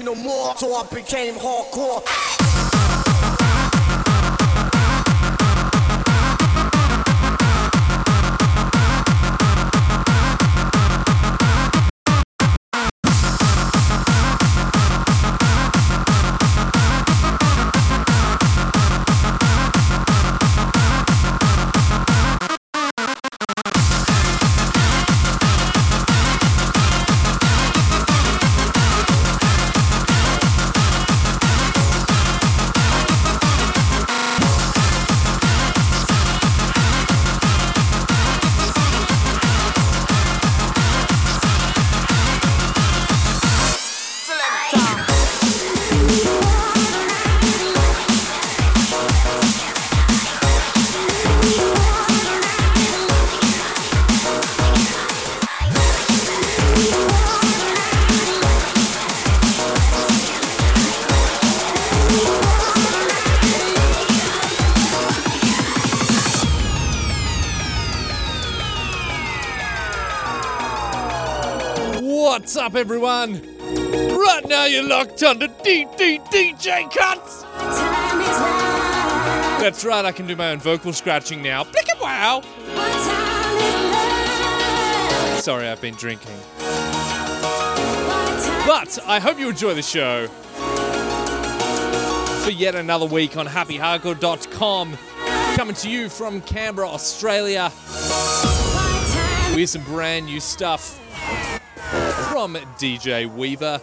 no more, so I became hardcore. Everyone? Right now, you're locked on to DD DJ Cuts. That's right, I can do my own vocal scratching now. Blick and wow. Sorry, I've been drinking. But I hope you enjoy the show. For yet another week on happyhardcore.com, coming to you from Canberra, Australia, with some brand new stuff from DJ Weaver.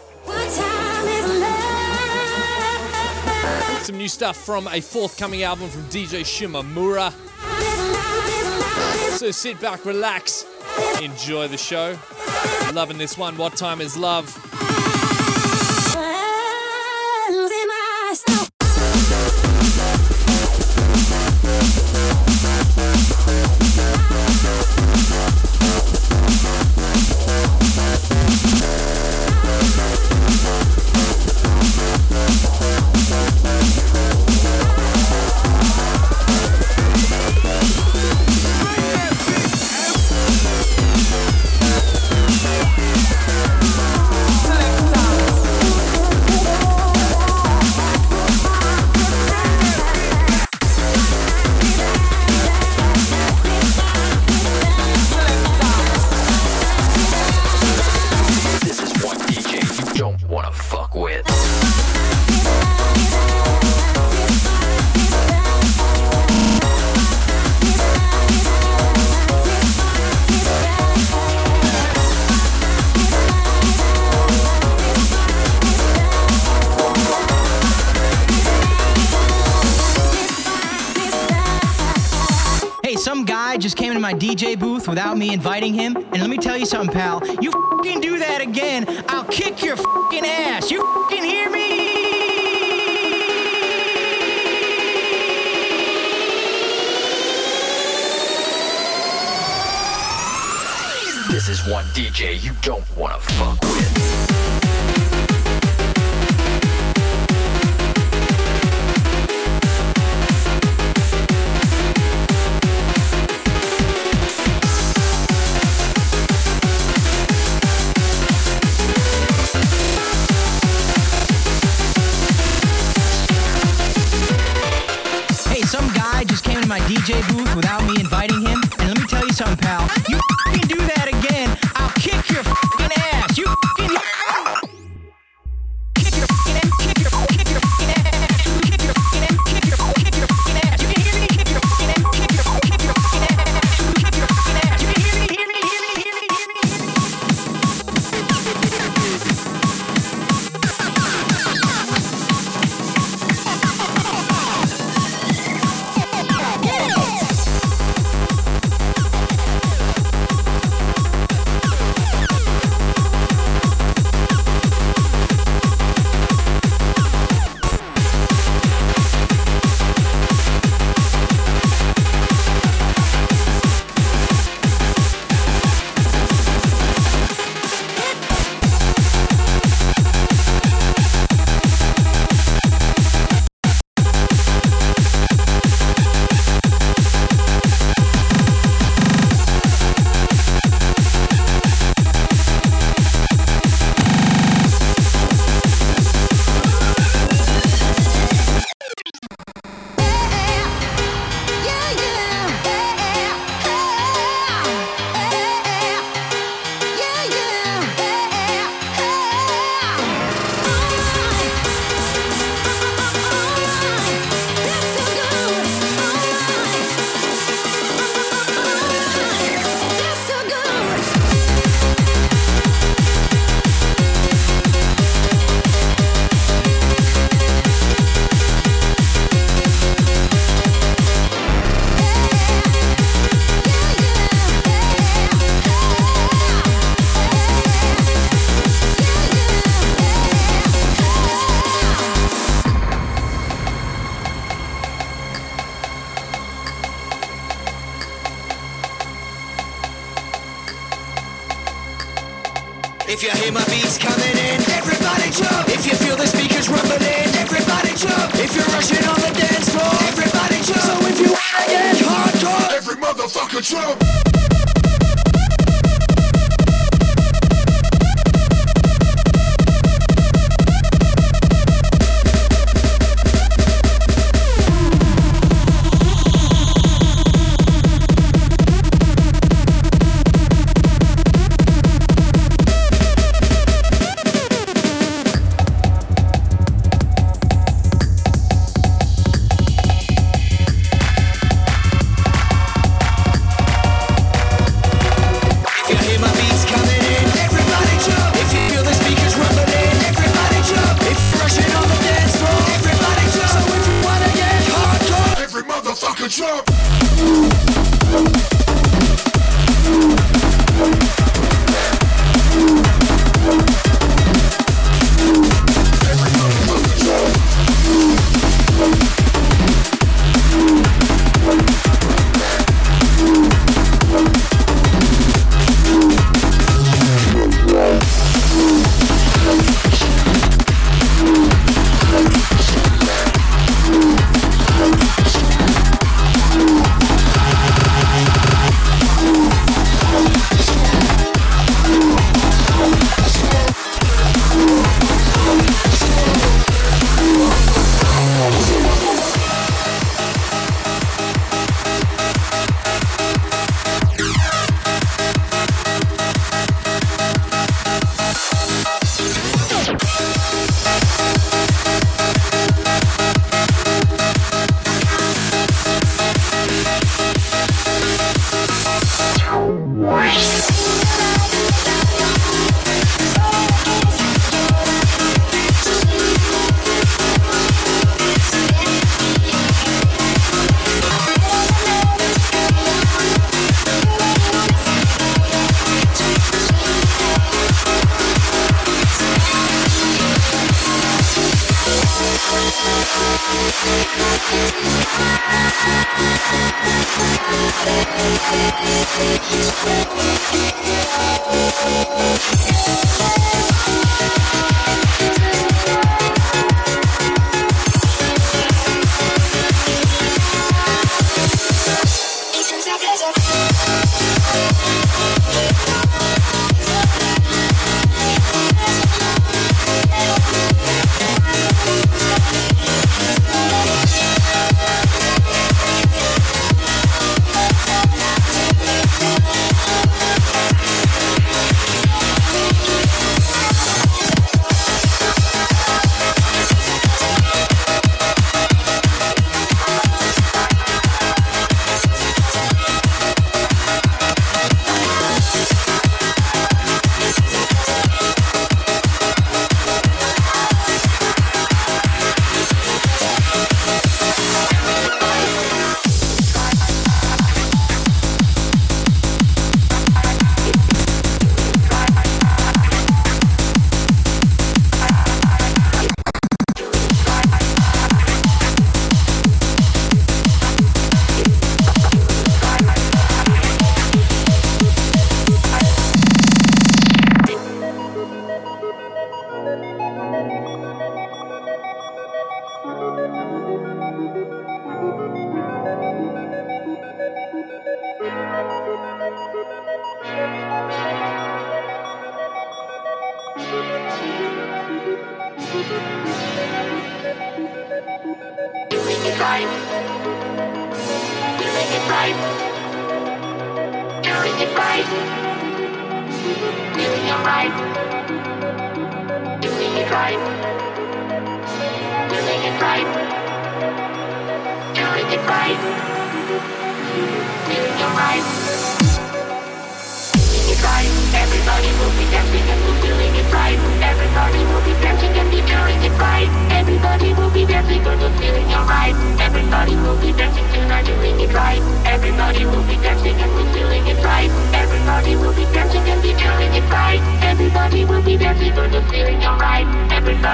Some new stuff from a forthcoming album from DJ Shimamura. So sit back, relax, enjoy the show. Loving this one. What time is love? Without me inviting him, and let me tell you something, pal. You fing do that again, I'll kick your fing ass. You fing hear me? This is one DJ you don't wanna fuck with. Tell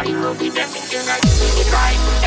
Everybody will be dancing tonight, doing it right.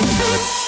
Me.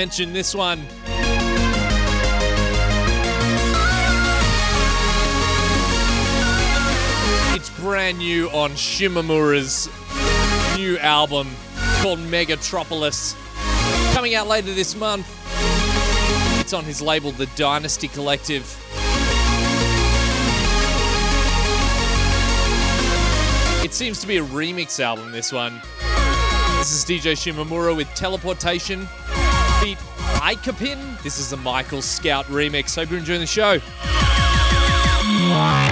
Mention this one. It's brand new on Shimamura's new album called Megatropolis. Coming out later this month. It's on his label, The Dynasty Collective. It seems to be a remix album, this one. This is DJ Shimamura with Teleportation, beat Ikapin. This is the Michael Scout remix. Hope you're enjoying the show.「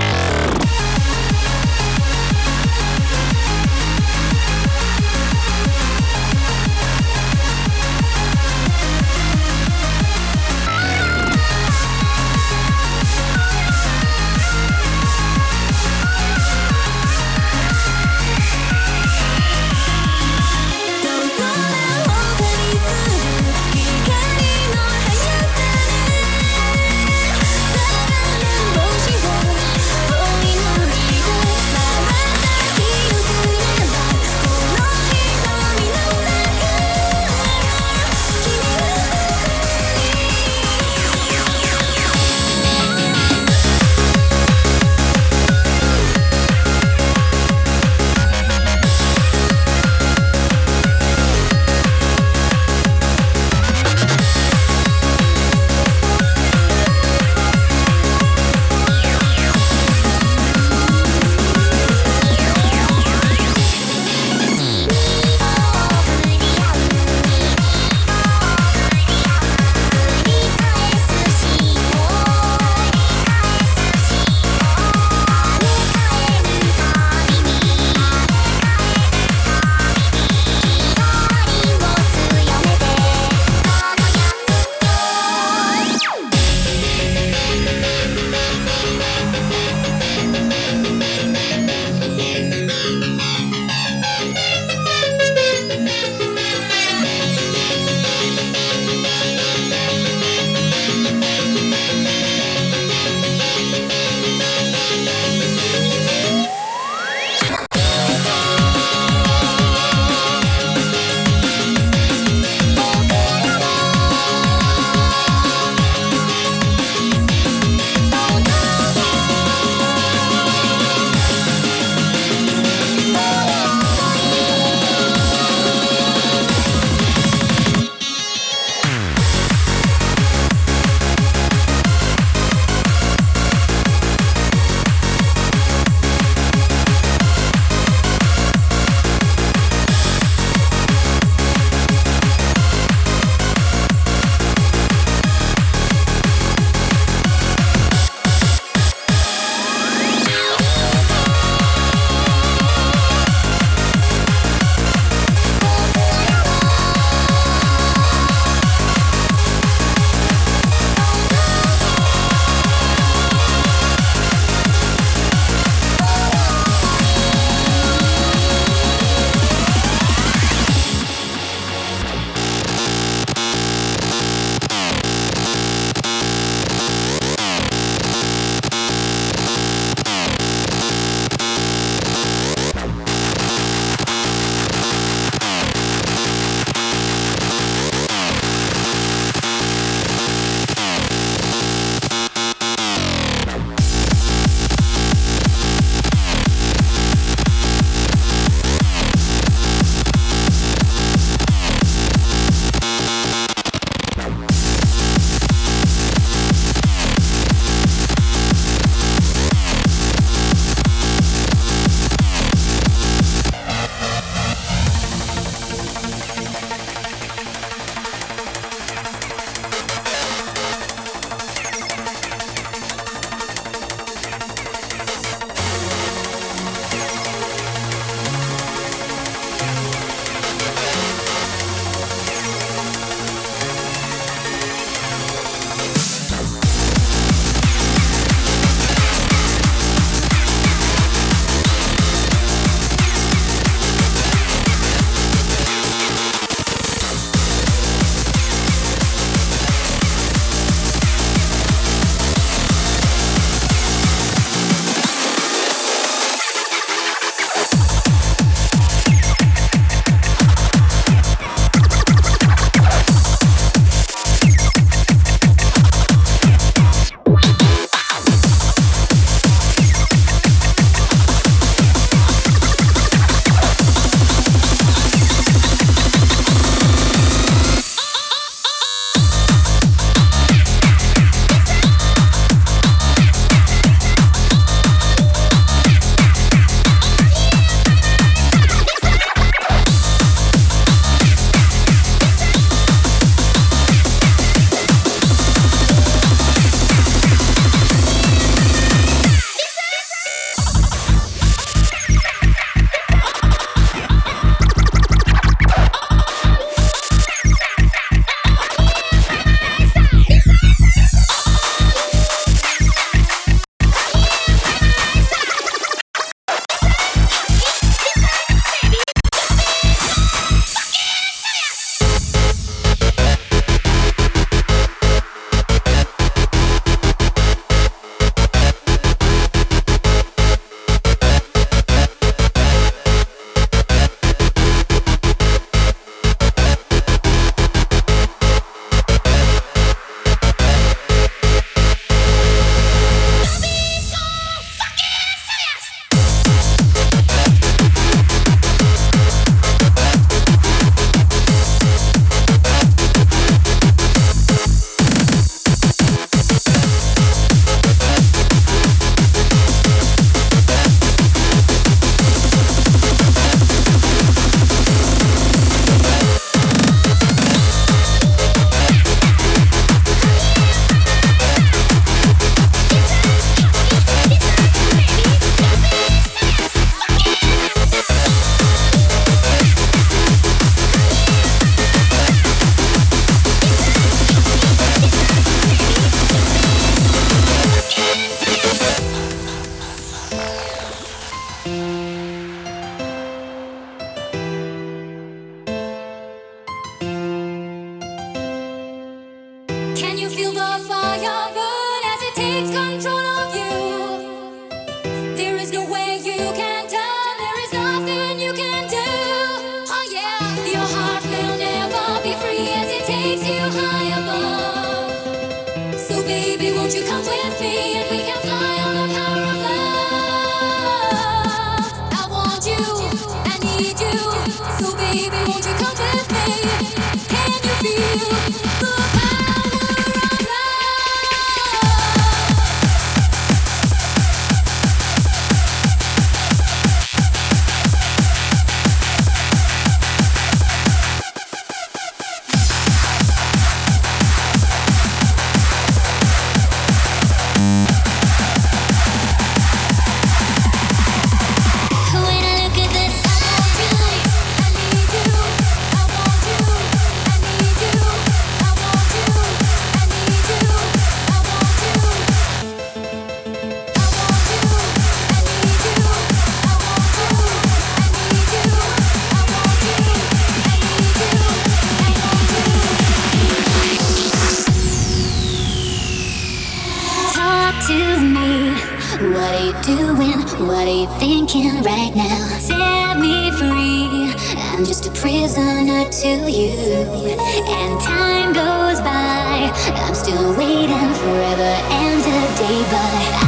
prisoner to you. And time goes by, I'm still waiting forever and a day, but I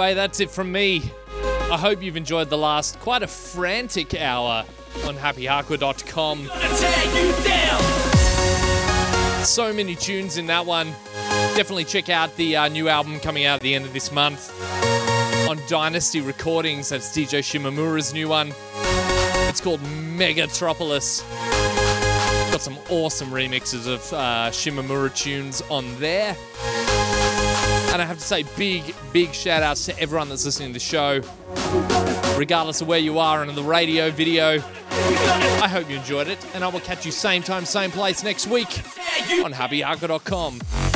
Anyway, that's it from me. I hope you've enjoyed the last quite a frantic hour on happyhardcore.com. So many tunes in that one. Definitely check out the uh, new album coming out at the end of this month on Dynasty Recordings. That's DJ Shimamura's new one. It's called Megatropolis. Got some awesome remixes of uh, Shimamura tunes on there. And I have to say, big, big shout outs to everyone that's listening to the show, regardless of where you are and in the radio, video. I hope you enjoyed it, and I will catch you same time, same place next week on happyhardcore.com.